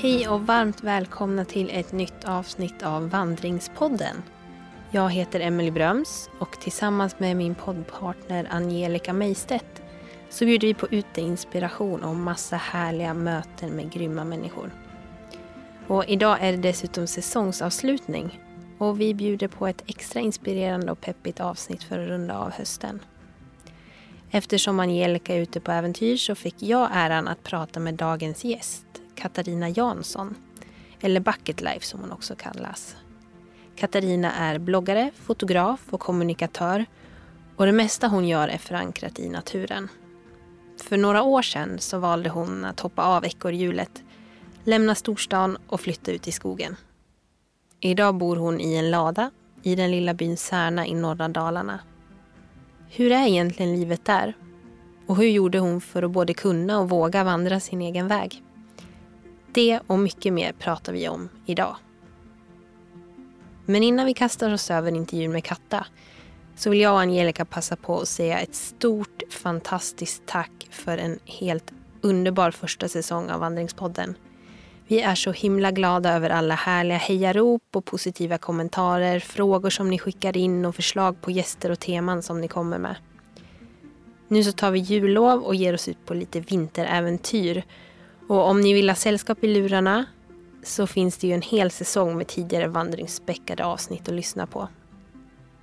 Hej och varmt välkomna till ett nytt avsnitt av Vandringspodden. Jag heter Emily Bröms och tillsammans med min poddpartner Angelica Meistedt så bjuder vi på uteinspiration och massa härliga möten med grymma människor. Och idag är det dessutom säsongsavslutning och vi bjuder på ett extra inspirerande och peppigt avsnitt för att runda av hösten. Eftersom Angelica är ute på äventyr så fick jag äran att prata med dagens gäst, Katarina Jansson. Eller Bucket Life som hon också kallas. Katarina är bloggare, fotograf och kommunikatör och det mesta hon gör är förankrat i naturen. För några år sedan så valde hon att hoppa av ekorrhjulet, lämna storstan och flytta ut i skogen. Idag bor hon i en lada i den lilla byn Särna i norra Dalarna. Hur är egentligen livet där? Och hur gjorde hon för att både kunna och våga vandra sin egen väg? Det och mycket mer pratar vi om idag. Men innan vi kastar oss över intervjun med Katta så vill jag och Angelica passa på att säga ett stort fantastiskt tack för en helt underbar första säsong av Vandringspodden. Vi är så himla glada över alla härliga hejarop och positiva kommentarer, frågor som ni skickar in och förslag på gäster och teman som ni kommer med. Nu så tar vi jullov och ger oss ut på lite vinteräventyr. Och om ni vill ha sällskap i lurarna så finns det ju en hel säsong med tidigare vandringsspäckade avsnitt att lyssna på.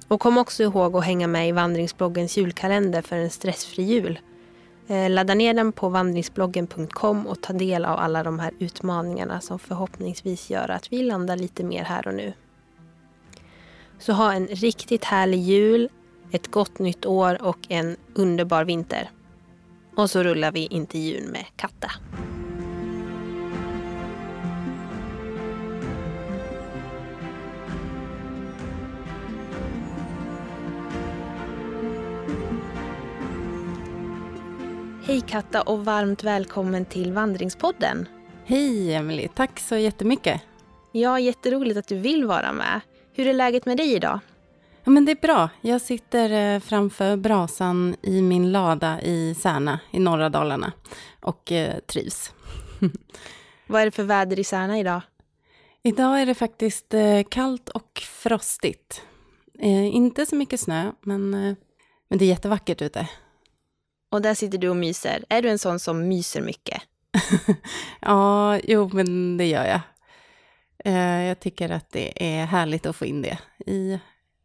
Och kom också ihåg att hänga med i vandringsbloggens julkalender för en stressfri jul. Eh, ladda ner den på vandringsbloggen.com och ta del av alla de här utmaningarna som förhoppningsvis gör att vi landar lite mer här och nu. Så ha en riktigt härlig jul, ett gott nytt år och en underbar vinter. Och så rullar vi intervjun med Katta. Hej Katta och varmt välkommen till Vandringspodden. Hej Emily, tack så jättemycket. Ja, jätteroligt att du vill vara med. Hur är läget med dig idag? Ja, men det är bra. Jag sitter eh, framför brasan i min lada i Särna i norra Dalarna och eh, trivs. Vad är det för väder i Särna idag? Idag är det faktiskt eh, kallt och frostigt. Inte så mycket snö, men, men det är jättevackert ute. Och där sitter du och myser. Är du en sån som myser mycket? ja, jo, men det gör jag. Eh, jag tycker att det är härligt att få in det i,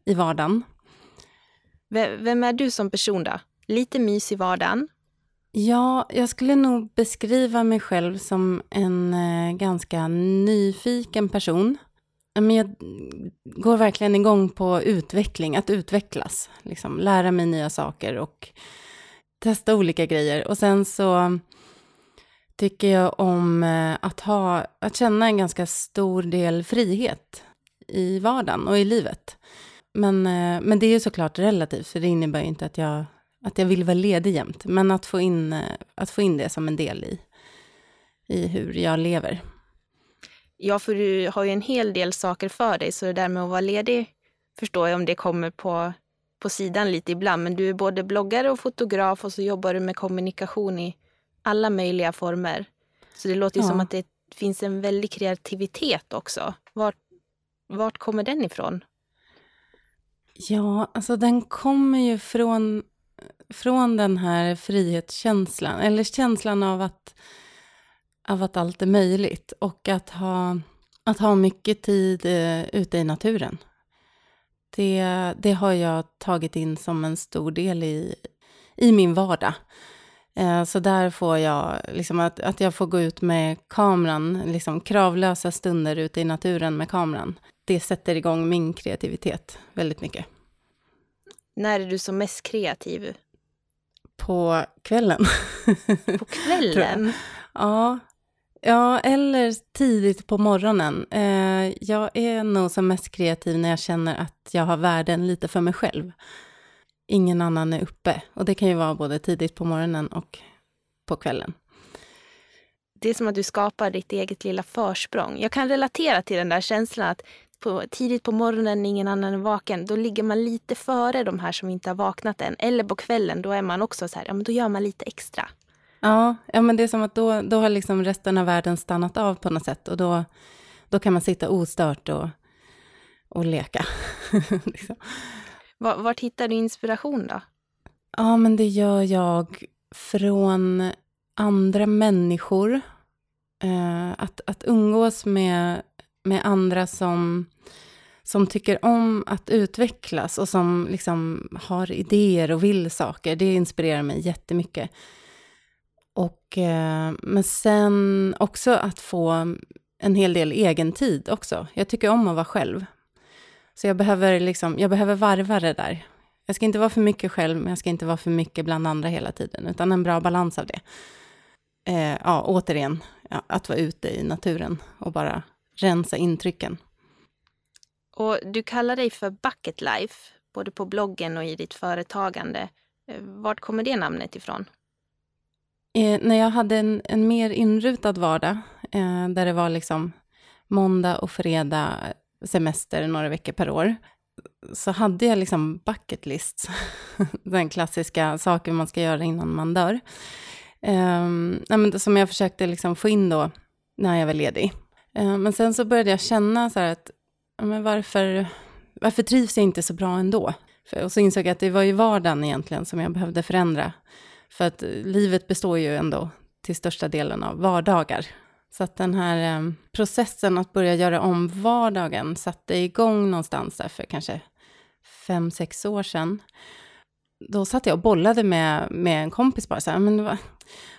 i vardagen. Vem är du som person då? Lite mys i vardagen? Ja, jag skulle nog beskriva mig själv som en eh, ganska nyfiken person. Men jag går verkligen igång på utveckling, att utvecklas. Liksom, lära mig nya saker och testa olika grejer. Och sen så tycker jag om eh, att, ha, att känna en ganska stor del frihet i vardagen och i livet. Men, eh, men det är ju såklart relativt, för det innebär ju inte att jag, att jag vill vara ledig jämt. Men att få, in, eh, att få in det som en del i, i hur jag lever. Ja, för du har ju en hel del saker för dig, så det där med att vara ledig förstår jag om det kommer på på sidan lite ibland. Men du är både bloggare och fotograf och så jobbar du med kommunikation i alla möjliga former. Så det låter ju ja. som att det finns en väldig kreativitet också. Vart, vart kommer den ifrån? Ja, alltså den kommer ju från, från den här frihetskänslan, eller känslan av att, av att allt är möjligt och att ha, att ha mycket tid eh, ute i naturen. Det, det har jag tagit in som en stor del i, i min vardag. Eh, så där får jag, liksom att, att jag får gå ut med kameran, liksom kravlösa stunder ute i naturen med kameran. Det sätter igång min kreativitet väldigt mycket. När är du som mest kreativ? På kvällen. På kvällen? ja, Ja, eller tidigt på morgonen. Eh, jag är nog som mest kreativ när jag känner att jag har världen lite för mig själv. Ingen annan är uppe. Och det kan ju vara både tidigt på morgonen och på kvällen. Det är som att du skapar ditt eget lilla försprång. Jag kan relatera till den där känslan att på, tidigt på morgonen ingen annan är vaken, då ligger man lite före de här som inte har vaknat än. Eller på kvällen, då är man också så här, ja men då gör man lite extra. Ja, ja men det är som att då, då har liksom resten av världen stannat av på något sätt och då, då kan man sitta ostört och, och leka. liksom. Var, vart hittar du inspiration då? Ja, men det gör jag från andra människor. Eh, att, att umgås med, med andra som, som tycker om att utvecklas och som liksom har idéer och vill saker, det inspirerar mig jättemycket. Och, eh, men sen också att få en hel del egen tid också. Jag tycker om att vara själv. Så jag behöver, liksom, jag behöver varva det där. Jag ska inte vara för mycket själv, men jag ska inte vara för mycket bland andra hela tiden, utan en bra balans av det. Eh, ja, återigen, ja, att vara ute i naturen och bara rensa intrycken. Och du kallar dig för Bucket Life, både på bloggen och i ditt företagande. Eh, vart kommer det namnet ifrån? Eh, när jag hade en, en mer inrutad vardag, eh, där det var liksom måndag och fredag semester några veckor per år, så hade jag liksom bucket lists, den klassiska saker man ska göra innan man dör. Um, som jag försökte liksom få in då när jag var ledig. Uh, men sen så började jag känna så att, men varför, varför trivs jag inte så bra ändå? För, och så insåg jag att det var ju vardagen egentligen som jag behövde förändra. För att eh, livet består ju ändå till största delen av vardagar. Så att den här eh, processen att börja göra om vardagen satte igång någonstans där för kanske fem, sex år sedan. Då satt jag och bollade med, med en kompis bara så här, men vad,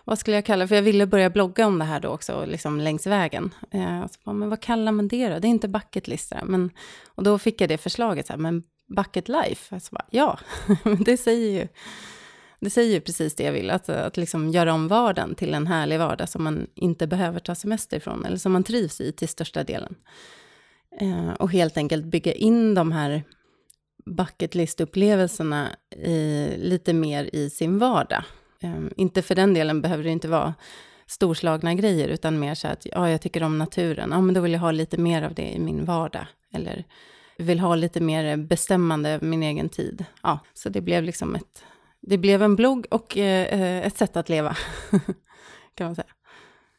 vad skulle jag kalla det? För jag ville börja blogga om det här då också, liksom längs vägen. Eh, så bara, men vad kallar man det då? Det är inte bucket list men Och då fick jag det förslaget, så här, men bucket life? Så bara, ja, det säger ju det säger ju precis det jag vill, att, att liksom göra om vardagen till en härlig vardag som man inte behöver ta semester ifrån, eller som man trivs i till största delen. Eh, och helt enkelt bygga in de här bucket list-upplevelserna lite mer i sin vardag. Eh, inte för den delen behöver det inte vara storslagna grejer, utan mer så att ja, jag tycker om naturen, ja, men då vill jag ha lite mer av det i min vardag. Eller vill ha lite mer bestämmande över min egen tid. Ja, så det blev liksom ett det blev en blogg och eh, ett sätt att leva, kan man säga.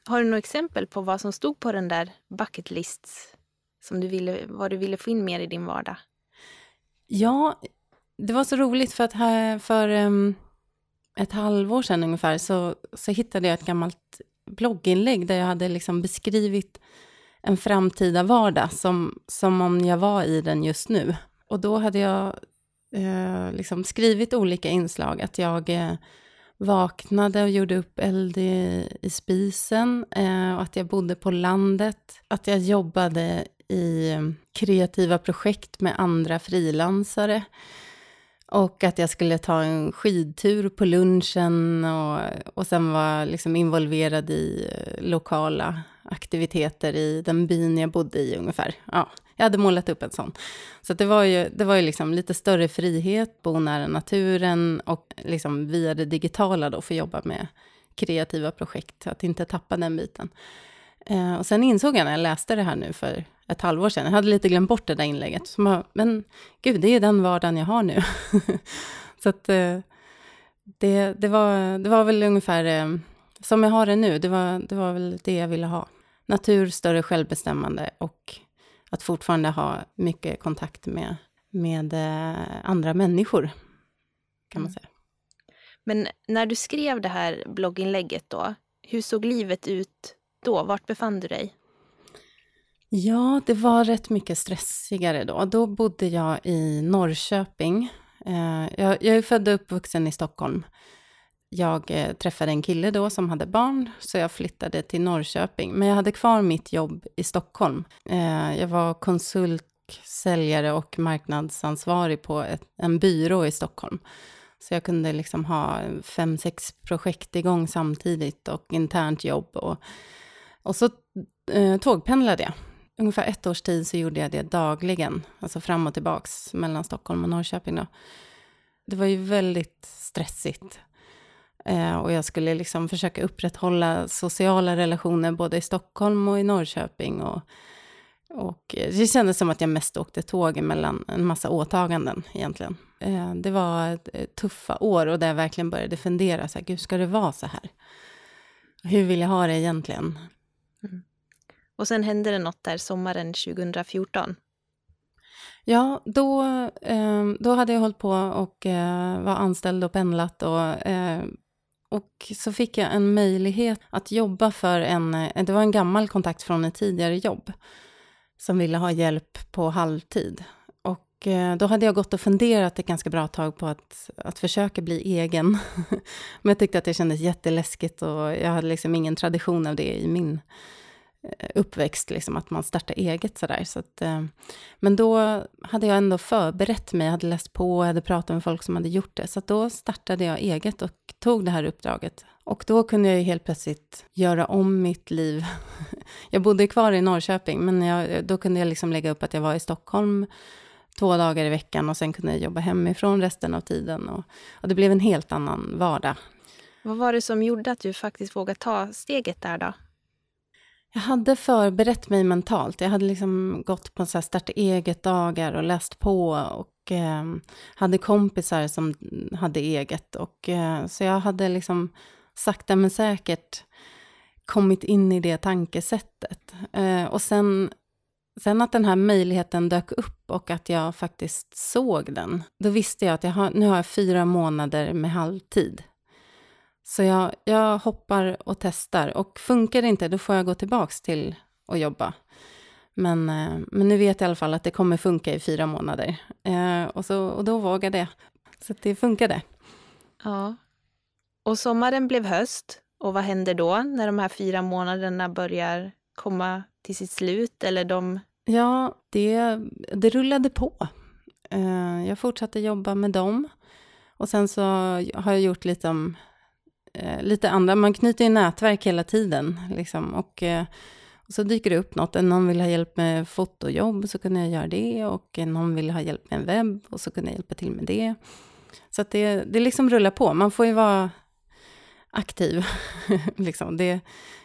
Har du några exempel på vad som stod på den där bucket list, som du ville, vad du ville få in mer i din vardag? Ja, det var så roligt för att här, för um, ett halvår sedan ungefär så, så hittade jag ett gammalt blogginlägg där jag hade liksom beskrivit en framtida vardag som, som om jag var i den just nu. Och då hade jag eh, liksom skrivit olika inslag. Att jag eh, vaknade och gjorde upp eld i, i spisen. Eh, och att jag bodde på landet. Att jag jobbade i eh, kreativa projekt med andra frilansare. Och att jag skulle ta en skidtur på lunchen och, och sen var liksom involverad i eh, lokala aktiviteter i den byn jag bodde i ungefär. Ja, jag hade målat upp en sån. Så det var ju, det var ju liksom lite större frihet, bo nära naturen och liksom via det digitala då få jobba med kreativa projekt, att inte tappa den biten. Eh, och sen insåg jag när jag läste det här nu för ett halvår sedan, jag hade lite glömt bort det där inlägget, så bara, men gud, det är den vardagen jag har nu. så att eh, det, det, var, det var väl ungefär eh, som jag har det nu, det var, det var väl det jag ville ha. Natur, större självbestämmande och att fortfarande ha mycket kontakt med, med eh, andra människor, kan man mm. säga. Men när du skrev det här blogginlägget då, hur såg livet ut då? Vart befann du dig? Ja, det var rätt mycket stressigare då. Då bodde jag i Norrköping. Eh, jag, är född och uppvuxen i Stockholm. Jag eh, träffade en kille då som hade barn, så jag flyttade till Norrköping. Men jag hade kvar mitt jobb i Stockholm. Eh, jag var konsult, säljare och marknadsansvarig på ett, en byrå i Stockholm. Så jag kunde liksom ha fem, sex projekt igång samtidigt och internt jobb. Och, och så eh, tågpendlade jag. Ungefär ett års tid så gjorde jag det dagligen, alltså fram och tillbaks mellan Stockholm och Norrköping. Då. Det var ju väldigt stressigt. Eh, och jag skulle liksom försöka upprätthålla sociala relationer både i Stockholm och i Norrköping. Och, och det kändes som att jag mest åkte tåg mellan en massa åtaganden egentligen. Eh, det var tuffa år och där jag verkligen började fundera, så här, gud ska det vara så här? Hur vill jag ha det egentligen? Mm. Och sen hände det något där sommaren 2014. Ja, då, eh, då hade jag hållit på och eh, var anställd och pendlat och, eh, och så fick jag en möjlighet att jobba för en, eh, det var en gammal kontakt från ett tidigare jobb som ville ha hjälp på halvtid. Och eh, då hade jag gått och funderat ett ganska bra tag på att, att försöka bli egen. Men jag tyckte att det kändes jätteläskigt och jag hade liksom ingen tradition av det i min Eh, uppväxt, liksom, att man startar eget sådär. Så att, eh, men då hade jag ändå förberett mig, jag hade läst på, jag hade pratat med folk som hade gjort det. Så då startade jag eget och tog det här uppdraget. Och då kunde jag ju helt plötsligt göra om mitt liv. jag bodde kvar i Norrköping, men jag, då kunde jag liksom lägga upp att jag var i Stockholm två dagar i veckan och sen kunde jag jobba hemifrån resten av tiden. Och, och det blev en helt annan vardag. Vad var det som gjorde att du faktiskt vågade ta steget där då? Jag hade förberett mig mentalt. Jag hade liksom gått på så här starta eget-dagar och läst på och eh, hade kompisar som hade eget. Och, eh, så jag hade liksom sakta men säkert kommit in i det tankesättet. Eh, och sen, sen att den här möjligheten dök upp och att jag faktiskt såg den, då visste jag att jag har, nu har jag fyra månader med halvtid. Så jag, jag hoppar och testar och funkar det inte då får jag gå tillbaks till att jobba. Men, eh, men nu vet jag i alla fall att det kommer funka i fyra månader. Eh, och, så, och då vågade jag. Så det funkade. Ja. Och sommaren blev höst. Och vad händer då när de här fyra månaderna börjar komma till sitt slut? Eller de... Ja, det, det rullade på. Eh, jag fortsatte jobba med dem. Och sen så har jag gjort lite om eh, lite andra, man knyter ju nätverk hela tiden. Liksom, och, eh, och, så dyker det upp något, någon vill ha hjälp med fotojobb, så kunde jag göra det. Och någon vill ha hjälp med en webb, och så kunde jag hjälpa till med det. Så att det, det liksom rullar på, man får ju vara aktiv. liksom. det,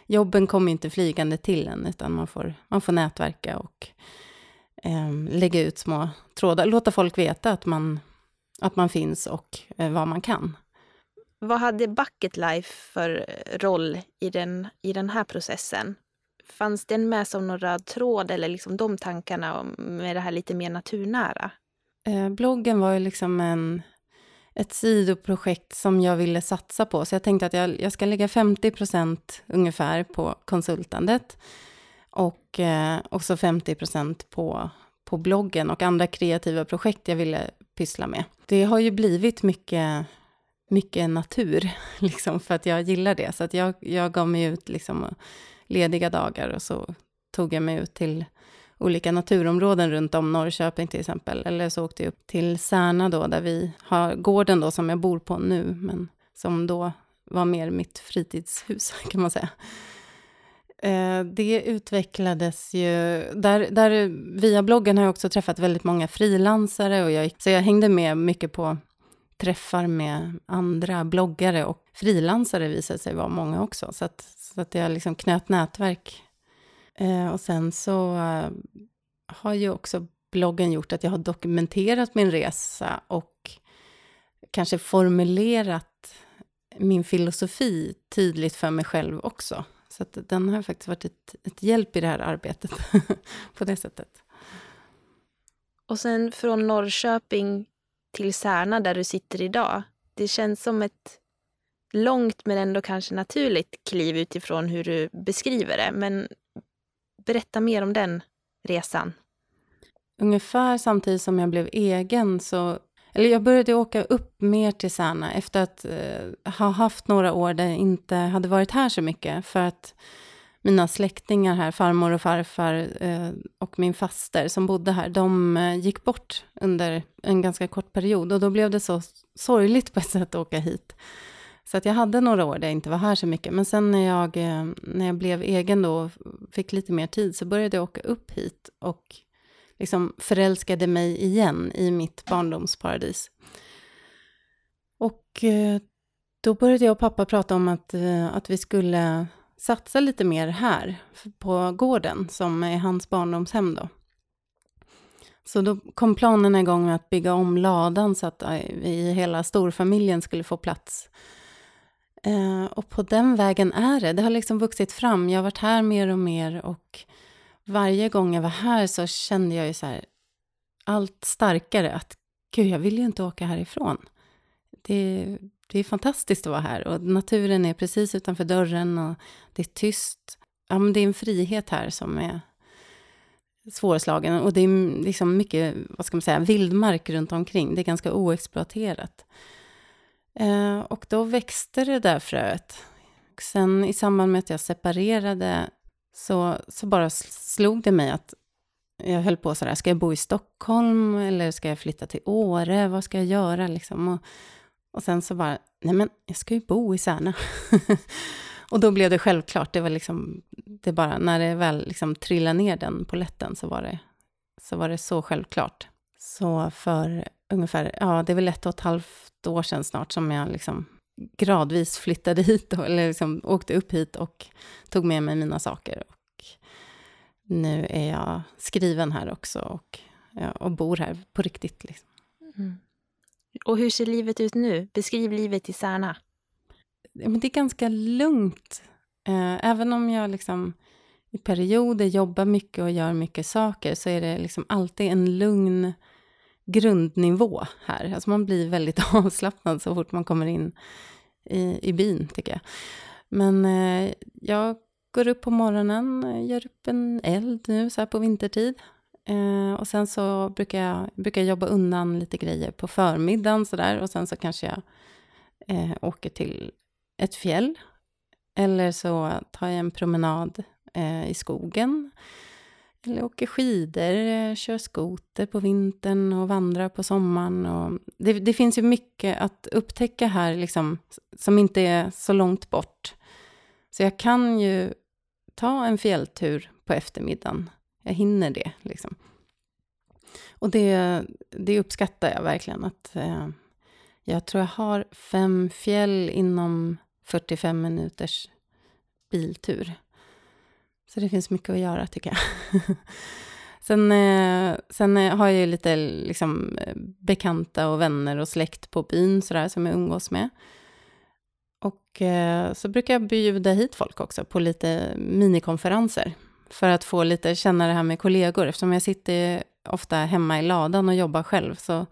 jobben kommer inte flygande till en, utan man får, man får nätverka och eh, lägga ut små trådar, låta folk veta att man, att man finns och eh, vad man kan. Vad hade Bucket Life för eh, roll i den, i den här processen? Fanns den med som någon röd tråd eller liksom de tankarna med det här lite mer naturnära? Eh, bloggen var ju liksom en, ett sidoprojekt som jag ville satsa på. Så jag tänkte att jag, jag ska lägga 50 procent ungefär på konsultandet. Och eh, också 50 procent på, på bloggen och andra kreativa projekt jag ville pyssla med. Det har ju blivit mycket mycket natur, liksom, för att jag gillar det. Så att jag, jag gav mig ut liksom, lediga dagar och så tog jag mig ut till olika naturområden runt om Norrköping till exempel. Eller så åkte jag upp till Särna då, där vi har gården då som jag bor på nu, men som då var mer mitt fritidshus kan man säga. Eh, det utvecklades ju, där, där via bloggen har jag också träffat väldigt många frilansare och jag, så jag hängde med mycket på träffar med andra bloggare och frilansare visade sig vara många också. Så att, så att jag liksom knöt nätverk. Eh, och sen så eh, har ju också bloggen gjort att jag har dokumenterat min resa och kanske formulerat min filosofi tydligt för mig själv också. Så att den har faktiskt varit ett, ett hjälp i det här arbetet på det sättet. Och sen från Norrköping till Särna där du sitter idag. Det känns som ett långt men ändå kanske naturligt kliv utifrån hur du beskriver det. Men berätta mer om den resan. Ungefär samtidigt som jag blev egen så eller jag började åka upp mer till Särna efter att eh, ha haft några år där jag inte hade varit här så mycket. För att mina släktingar här, farmor och farfar eh, och min faster som bodde här, de eh, gick bort under en ganska kort period och då blev det så sorgligt på ett sätt att åka hit. Så att jag hade några år där jag inte var här så mycket, men sen när jag, eh, när jag blev egen då och fick lite mer tid så började jag åka upp hit och liksom förälskade mig igen i mitt barndomsparadis. Och eh, då började jag och pappa prata om att, eh, att vi skulle satsa lite mer här på gården som är hans barndomshem då. Så då kom planen igång med att bygga om ladan så att eh, vi hela storfamiljen skulle få plats. Eh, och på den vägen är det. Det har liksom vuxit fram. Jag har varit här mer och mer och varje gång jag var här så kände jag ju så här allt starkare att gud, jag vill ju inte åka härifrån. Det, det är fantastiskt att vara här och naturen är precis utanför dörren och det är tyst. Ja, men det är en frihet här som är svårslagen och det är liksom mycket, vad ska man säga, vildmark runt omkring. Det är ganska oexploaterat. Eh, och då växte det där fröet. Och sen i samband med att jag separerade så, så bara slog det mig att jag höll på sådär, ska jag bo i Stockholm eller ska jag flytta till Åre? Vad ska jag göra liksom? Och, och sen så bara, nej men jag ska ju bo i Särna. och då blev det självklart, det var liksom, det bara, när det väl liksom trillade ner den på lätten så var det så, var det så självklart. Så för ungefär, ja det är väl ett och ett halvt år sedan snart som jag liksom gradvis flyttade hit, eller liksom åkte upp hit och tog med mig mina saker. Och nu är jag skriven här också och, ja, och bor här på riktigt. Liksom. Mm. Och hur ser livet ut nu? Beskriv livet i Särna. det är ganska lugnt. Eh, även om jag liksom i perioder jobbar mycket och gör mycket saker så är det liksom alltid en lugn grundnivå här. Alltså man blir väldigt avslappnad så fort man kommer in i, i byn, tycker jag. Men eh, jag går upp på morgonen, gör upp en eld nu så här på vintertid. Eh, och sen så brukar jag, brukar jag jobba undan lite grejer på förmiddagen sådär. Och sen så kanske jag eh, åker till ett fjäll. Eller så tar jag en promenad eh, i skogen. Eller åker skidor, eh, kör skoter på vintern och vandrar på sommaren. Och det, det, finns ju mycket att upptäcka här liksom, som inte är så långt bort. Så jag kan ju ta en fjälltur på eftermiddagen. Jag hinner det. Liksom. Och det, det uppskattar jag verkligen. Att, eh, jag tror jag har fem fjäll inom 45 minuters biltur. Så det finns mycket att göra tycker jag. sen, eh, sen har jag ju lite liksom, bekanta och vänner och släkt på byn sådär, som jag umgås med. Och eh, så brukar jag bjuda hit folk också på lite minikonferenser. För att få lite känna det här med kollegor. Eftersom jag sitter ofta hemma i ladan och jobbar själv så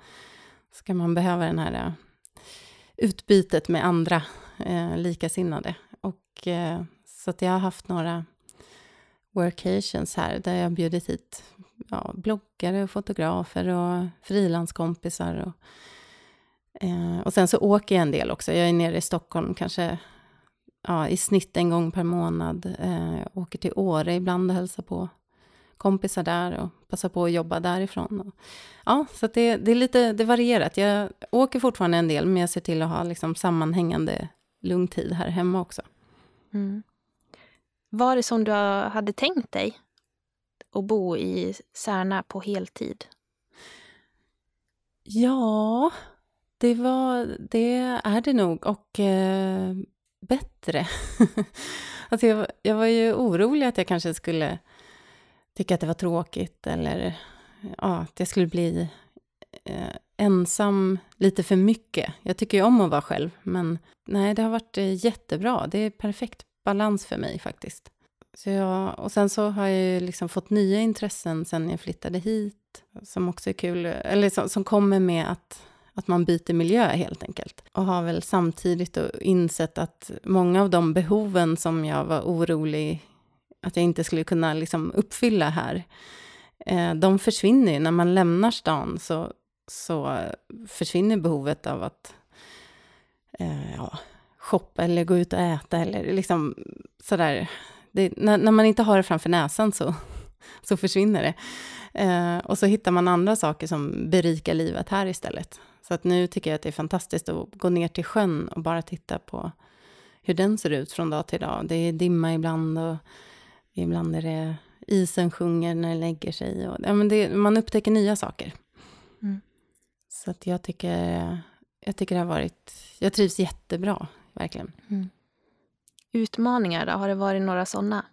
ska man behöva den här eh, utbytet med andra eh, likasinnade. Och, eh, så att jag har haft några workations här där jag bjudit hit ja, bloggare och fotografer och frilanskompisar. Och, eh, och sen så åker jag en del också. Jag är nere i Stockholm kanske ja, i snitt en gång per månad. Eh, åker till Åre ibland och hälsar på kompisar där och passar på att jobba därifrån. Och, ja, så det, det, är lite det varierat. Jag åker fortfarande en del, men jag ser till att ha liksom sammanhängande lugn tid här hemma också. Mm. Var det som du hade tänkt dig att bo i Särna på heltid? Ja, det, var, det är det nog och eh, bättre. alltså jag, jag var ju orolig att jag kanske skulle tycka att det var tråkigt eller ja, att jag skulle bli eh, ensam lite för mycket. Jag tycker ju om att vara själv, men nej, det har varit eh, jättebra. Det är perfekt balans för mig faktiskt. Så jag, och sen så har jag ju liksom fått nya intressen sen jag flyttade hit, som också är kul, eller som, som kommer med att, att man byter miljö helt enkelt. Och har väl samtidigt insett att många av de behoven som jag var orolig att jag inte skulle kunna liksom uppfylla här, eh, de försvinner ju. När man lämnar stan så, så försvinner behovet av att eh, ja, shoppa eller gå ut och äta eller liksom sådär. Det, när, när, man inte har det framför näsan så, så försvinner det. Eh, och så hittar man andra saker som berikar livet här istället. Så att nu tycker jag att det är fantastiskt att gå ner till sjön och bara titta på hur den ser ut från dag till dag. Det är dimma ibland och ibland är det isen sjunger när det lägger sig. Och, ja, men det, man upptäcker nya saker. Mm. Så att jag tycker, jag tycker det har varit, jag trivs jättebra verkligen. Mm. Utmaningar då? Har det varit några sådana?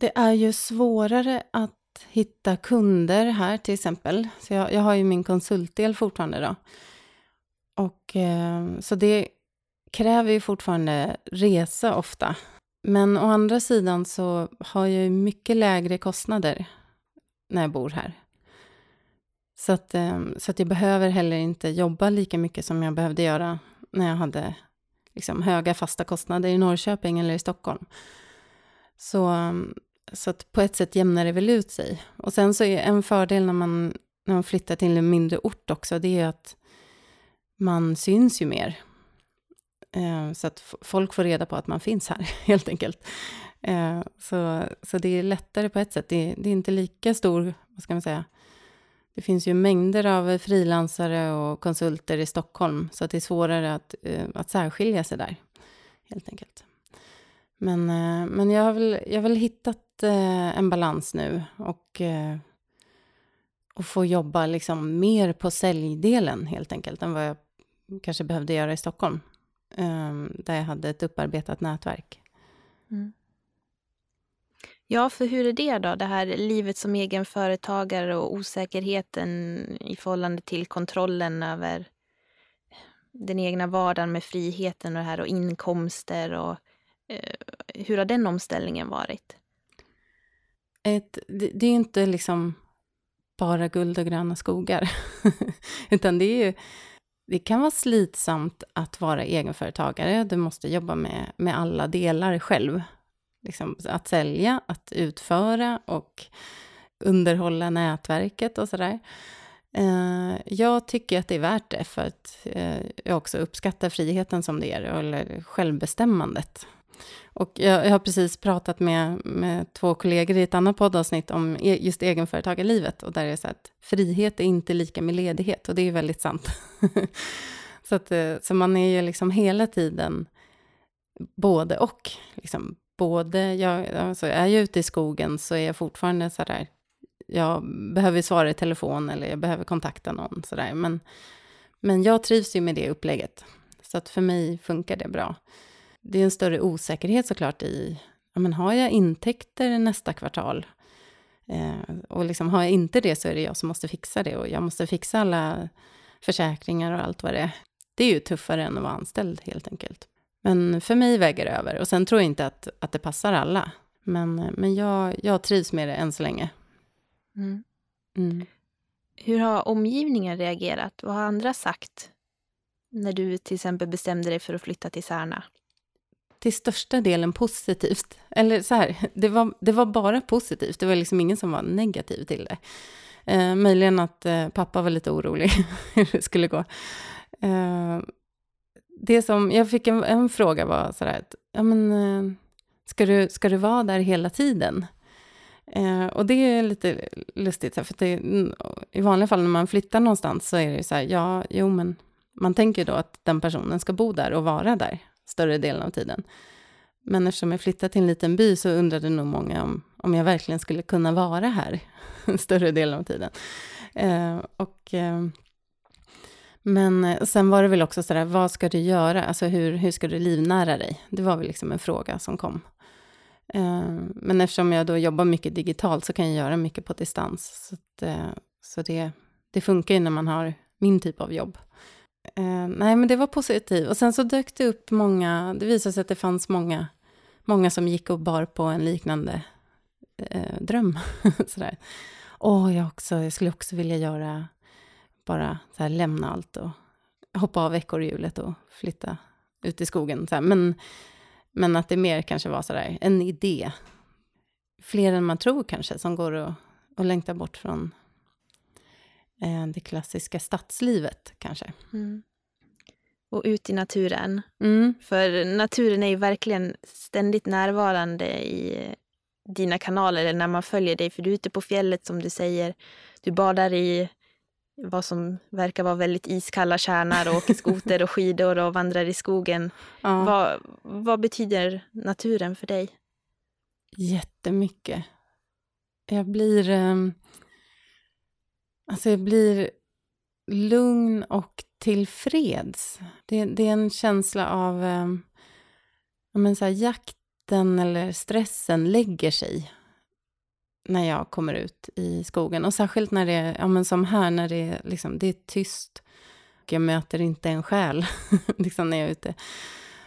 Det är ju svårare att hitta kunder här till exempel. Så jag, jag har ju min konsultdel fortfarande då. Och eh, så det kräver ju fortfarande resa ofta. Men å andra sidan så har jag ju mycket lägre kostnader när jag bor här. Så att, eh, så att jag behöver heller inte jobba lika mycket som jag behövde göra när jag hade liksom höga fasta kostnader i Norrköping eller i Stockholm. Så, eh, så att på ett sätt jämnar det väl ut sig. Och sen så är en fördel när man, när man flyttar till en mindre ort också, det är att man syns ju mer. Eh, så att folk får reda på att man finns här, helt enkelt. Eh, så, så det är lättare på ett sätt. Det, det är inte lika stor, vad ska man säga, det finns ju mängder av frilansare och konsulter i Stockholm, så att det är svårare att, eh, att särskilja sig där, helt enkelt. Men, eh, men jag, har väl, jag har väl hittat eh, en balans nu och, eh, och få jobba liksom mer på säljdelen, helt enkelt, än vad jag kanske behövde göra i Stockholm, ehm, där jag hade ett upparbetat nätverk. Mm. Ja, för hur är det då? Det här livet som egen företagare och osäkerheten i förhållande till kontrollen över den egna vardagen med friheten och det här och inkomster och Eh, hur har den omställningen varit? Ett, det, det är inte liksom bara guld och gröna skogar, utan det är ju det kan vara slitsamt att vara egenföretagare. Du måste jobba med, med alla delar själv liksom, att sälja, att utföra och underhålla nätverket och sådär. Eh, jag tycker att det är värt det för att eh, jag också uppskattar friheten som det är, eller självbestämmandet. Och jag, jag har precis pratat med, med två kollegor i ett annat poddavsnitt om e, just egenföretagarlivet och där är det så att frihet är inte lika med ledighet och det är väldigt sant. så, att, eh, så man är ju liksom hela tiden både och. Liksom både, jag, alltså är jag ute i skogen så är jag fortfarande så där, jag behöver svara i telefon eller jag behöver kontakta någon sådär. Men, men jag trivs ju med det upplägget. Så att för mig funkar det bra. Det är en större osäkerhet såklart i, ja men har jag intäkter nästa kvartal? Eh, och liksom har jag inte det så är det jag som måste fixa det och jag måste fixa alla försäkringar och allt vad det är. Det är ju tuffare än att vara anställd helt enkelt. Men för mig väger det över. Och sen tror jag inte att, att det passar alla. Men, men jag, jag trivs med det än så länge. Mm. Mm. Hur har omgivningen reagerat? Vad har andra sagt när du till exempel bestämde dig för att flytta till Särna? Till största delen positivt. Eller så här, det var, det var bara positivt. Det var liksom ingen som var negativ till det. Eh, möjligen att eh, pappa var lite orolig hur det skulle gå. Eh, det som, jag fick en, en fråga var sådär, att, ja men, eh, ska du, ska du vara där hela tiden? Eh, och det är lite lustigt, för det, i vanliga fall när man flyttar någonstans så är det så här, ja, jo men, man tänker då att den personen ska bo där och vara där större delen av tiden. Men eftersom jag flyttade till en liten by så undrade nog många om, om jag verkligen skulle kunna vara här större delen av tiden. Eh, och eh, men eh, sen var det väl också sådär, vad ska du göra? Alltså hur, hur ska du livnära dig? Det var väl liksom en fråga som kom. Eh, men eftersom jag då jobbar mycket digitalt så kan jag göra mycket på distans. Så, att, eh, så det, det funkar ju när man har min typ av jobb. Eh, nej, men det var positivt. Och sen så dök det upp många, det visade sig att det fanns många, många som gick och bar på en liknande eh, dröm. Sådär. Åh, jag, också, jag skulle också vilja göra bara så här, lämna allt och hoppa av ekorrhjulet och flytta ut i skogen. Så här. Men, men att det mer kanske var så där, en idé. Fler än man tror kanske, som går och, och längtar bort från eh, det klassiska stadslivet kanske. Mm. Och ut i naturen. Mm. För naturen är ju verkligen ständigt närvarande i dina kanaler, eller när man följer dig. För du är ute på fjället som du säger. Du badar i vad som verkar vara väldigt iskalla tjärnar och åker skoter och skidor och vandrar i skogen. Ja. Vad, vad betyder naturen för dig? Jättemycket. Jag blir... Um, alltså jag blir lugn och tillfreds. Det, det är en känsla av... eh, men så här, jakten eller stressen lägger sig när jag kommer ut i skogen. Och särskilt när det är, ja men som här, när det är, liksom, det är tyst. Jag möter inte en själ liksom när jag är ute.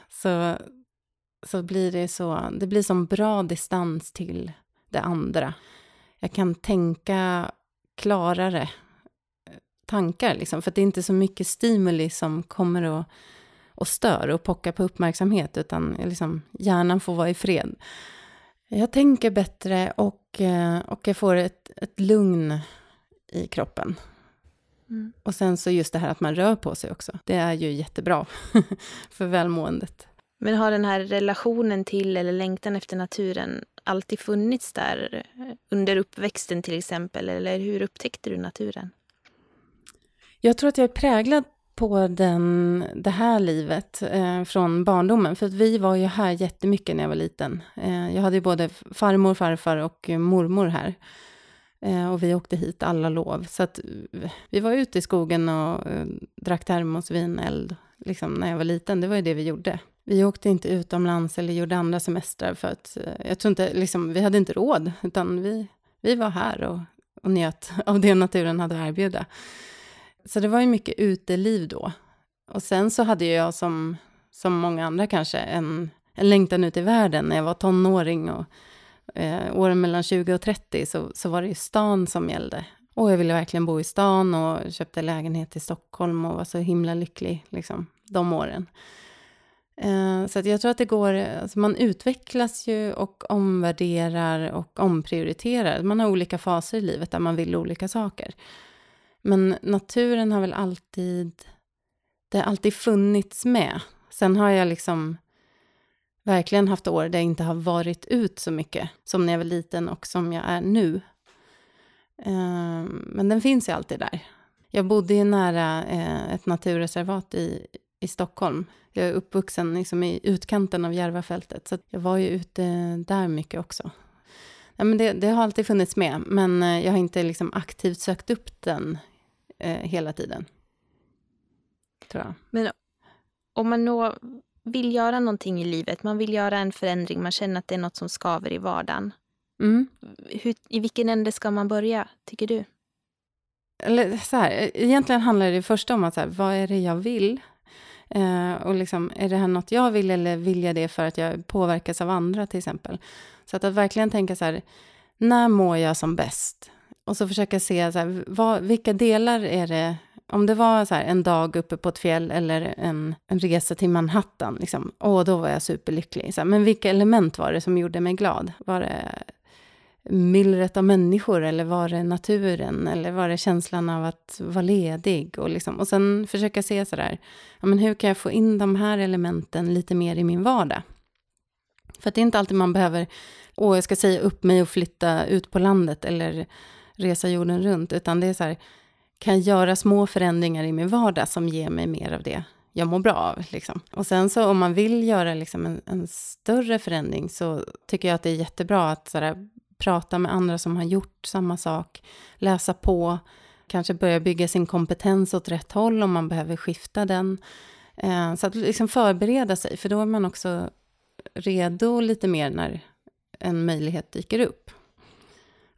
så, så blir det så, det blir som bra distans till det andra. Jag kan tänka klarare eh, tankar, liksom, för det är inte så mycket stimuli som kommer och, och stör och pockar på uppmärksamhet, utan liksom, hjärnan får vara i fred. Jag tänker bättre och, eh, och jag får ett, ett lugn i kroppen. Mm. Och sen så just det här att man rör på sig också. Det är ju jättebra för välmåendet. Men har den här relationen till eller längtan efter naturen alltid funnits där eh, under uppväxten till exempel? Eller hur upptäckte du naturen? Jag tror att jag är präglad på den, det här livet eh, från barndomen. För att vi var ju här jättemycket när jag var liten. Eh, jag hade ju både farmor, farfar och mormor här. Eh, och vi åkte hit alla lov. Så att eh, vi var ute i skogen och eh, drack termosvin, eld, liksom när jag var liten. Det var ju det vi gjorde. Vi åkte inte utomlands eller gjorde andra semestrar för att eh, jag tror inte, liksom, vi hade inte råd, utan vi, vi var här och, och njöt av det naturen hade att erbjuda. Så det var ju mycket uteliv då. Och sen så hade jag som, som många andra kanske en, en längtan ut i världen när jag var tonåring och eh, åren mellan 20 och 30 så, så var det ju stan som gällde. Och jag ville verkligen bo i stan och köpte lägenhet i Stockholm och var så himla lycklig liksom, de åren. Eh, så jag tror att det går, alltså man utvecklas ju och omvärderar och omprioriterar. Man har olika faser i livet där man vill olika saker. Men naturen har väl alltid, det har alltid funnits med. Sen har jag liksom verkligen haft år där jag inte har varit ut så mycket som när jag var liten och som jag är nu. Eh, men den finns ju alltid där. Jag bodde ju nära eh, ett naturreservat i, i Stockholm. Jag är uppvuxen liksom i utkanten av Järvafältet, så jag var ju ute där mycket också. Ja, men det, det, har alltid funnits med, men eh, jag har inte liksom aktivt sökt upp den eh, hela tiden. Tror jag. Men om man då vill göra någonting i livet, man vill göra en förändring, man känner att det är något som skaver i vardagen. Mm. Hur, I vilken ände ska man börja, tycker du? Eller så här, egentligen handlar det först om att så här, vad är det jag vill? Eh, och liksom, är det här något jag vill eller vill jag det för att jag påverkas av andra till exempel? Så att, att verkligen tänka så här, när mår jag som bäst? Och så försöka se så här, vad, vilka delar är det om det var så här, en dag uppe på ett fjäll eller en, en resa till Manhattan, liksom, åh, då var jag superlycklig. Så här, men vilka element var det som gjorde mig glad? Var det myllret av människor eller var det naturen eller var det känslan av att vara ledig? Och, liksom, och sen försöka se sådär, ja, men hur kan jag få in de här elementen lite mer i min vardag? För det är inte alltid man behöver, åh, jag ska säga upp mig och flytta ut på landet eller resa jorden runt, utan det är så här, kan jag göra små förändringar i min vardag som ger mig mer av det jag mår bra av. Liksom. Och sen så om man vill göra liksom en, en, större förändring så tycker jag att det är jättebra att sådär, prata med andra som har gjort samma sak, läsa på, kanske börja bygga sin kompetens åt rätt håll om man behöver skifta den. Eh, så att liksom förbereda sig, för då är man också redo lite mer när en möjlighet dyker upp.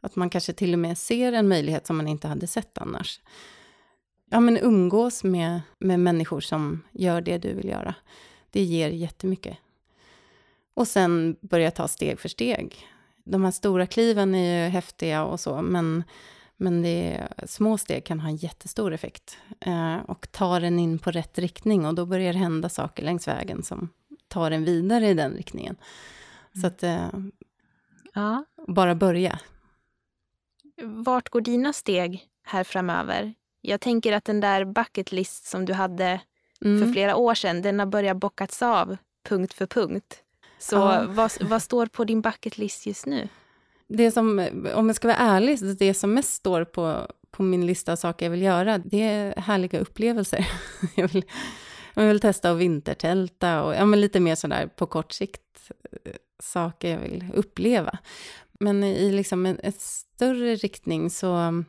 Att man kanske till och med ser en möjlighet som man inte hade sett annars. Ja, men umgås med, med människor som gör det du vill göra. Det ger jättemycket. Och sen börja ta steg för steg de här stora kliven är ju häftiga och så, men, men det, små steg kan ha en jättestor effekt. Eh, och tar en in på rätt riktning och då börjar det hända saker längs vägen som tar en vidare i den riktningen. Mm. Så att eh, ja. bara börja. Vart går dina steg här framöver? Jag tänker att den där bucket list som du hade mm. för flera år sedan, den har börjat bockats av punkt för punkt. Så ja. vad, vad står på din bucket list just nu? Det som, om jag ska vara ärlig, det som mest står på, på min lista av saker jag vill göra, det är härliga upplevelser. jag, vill, jag vill testa att vintertälta och ja, men lite mer sådär på kort sikt eh, saker jag vill uppleva. Men i liksom en, en större riktning så,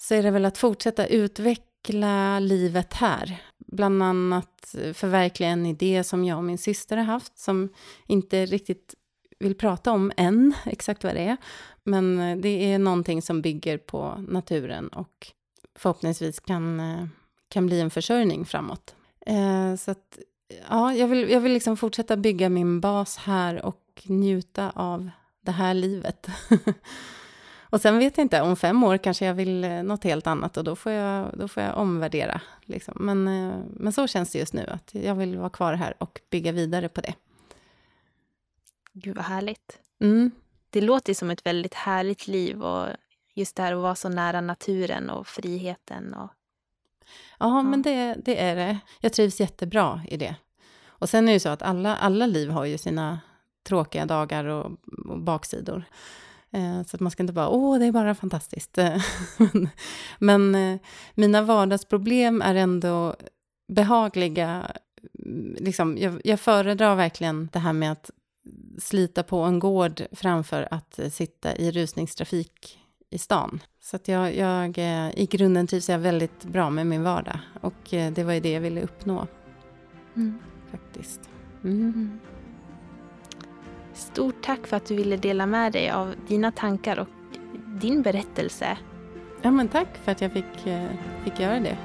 så är det väl att fortsätta utveckla livet här bland annat förverkliga en idé som jag och min syster har haft, som inte riktigt vill prata om än, exakt vad det är. Men eh, det är någonting som bygger på naturen och förhoppningsvis kan, eh, kan bli en försörjning framåt. Eh, så att ja, jag vill, jag vill liksom fortsätta bygga min bas här och njuta av det här livet. och sen vet jag inte, om fem år kanske jag vill eh, något helt annat och då får jag, då får jag omvärdera. Liksom. Men, eh, men så känns det just nu, att jag vill vara kvar här och bygga vidare på det. Gud vad härligt. Mm. Det låter som ett väldigt härligt liv och just det här att vara så nära naturen och friheten. Och... Ja, ja. men det, det är det. Jag trivs jättebra i det. Och sen är det ju så att alla, alla liv har ju sina tråkiga dagar och, och baksidor. Eh, så att man ska inte bara, åh, det är bara fantastiskt. men eh, mina vardagsproblem är ändå behagliga. Liksom, jag, jag föredrar verkligen det här med att slita på en gård framför att sitta i rusningstrafik i stan. Så att jag, jag, eh, i grunden trivs jag väldigt bra med min vardag. Och eh, det var ju det jag ville uppnå. Mm. Faktiskt. Mm. Stort tack för att du ville dela med dig av dina tankar och din berättelse. Ja, men tack för att jag fick, eh, fick göra det.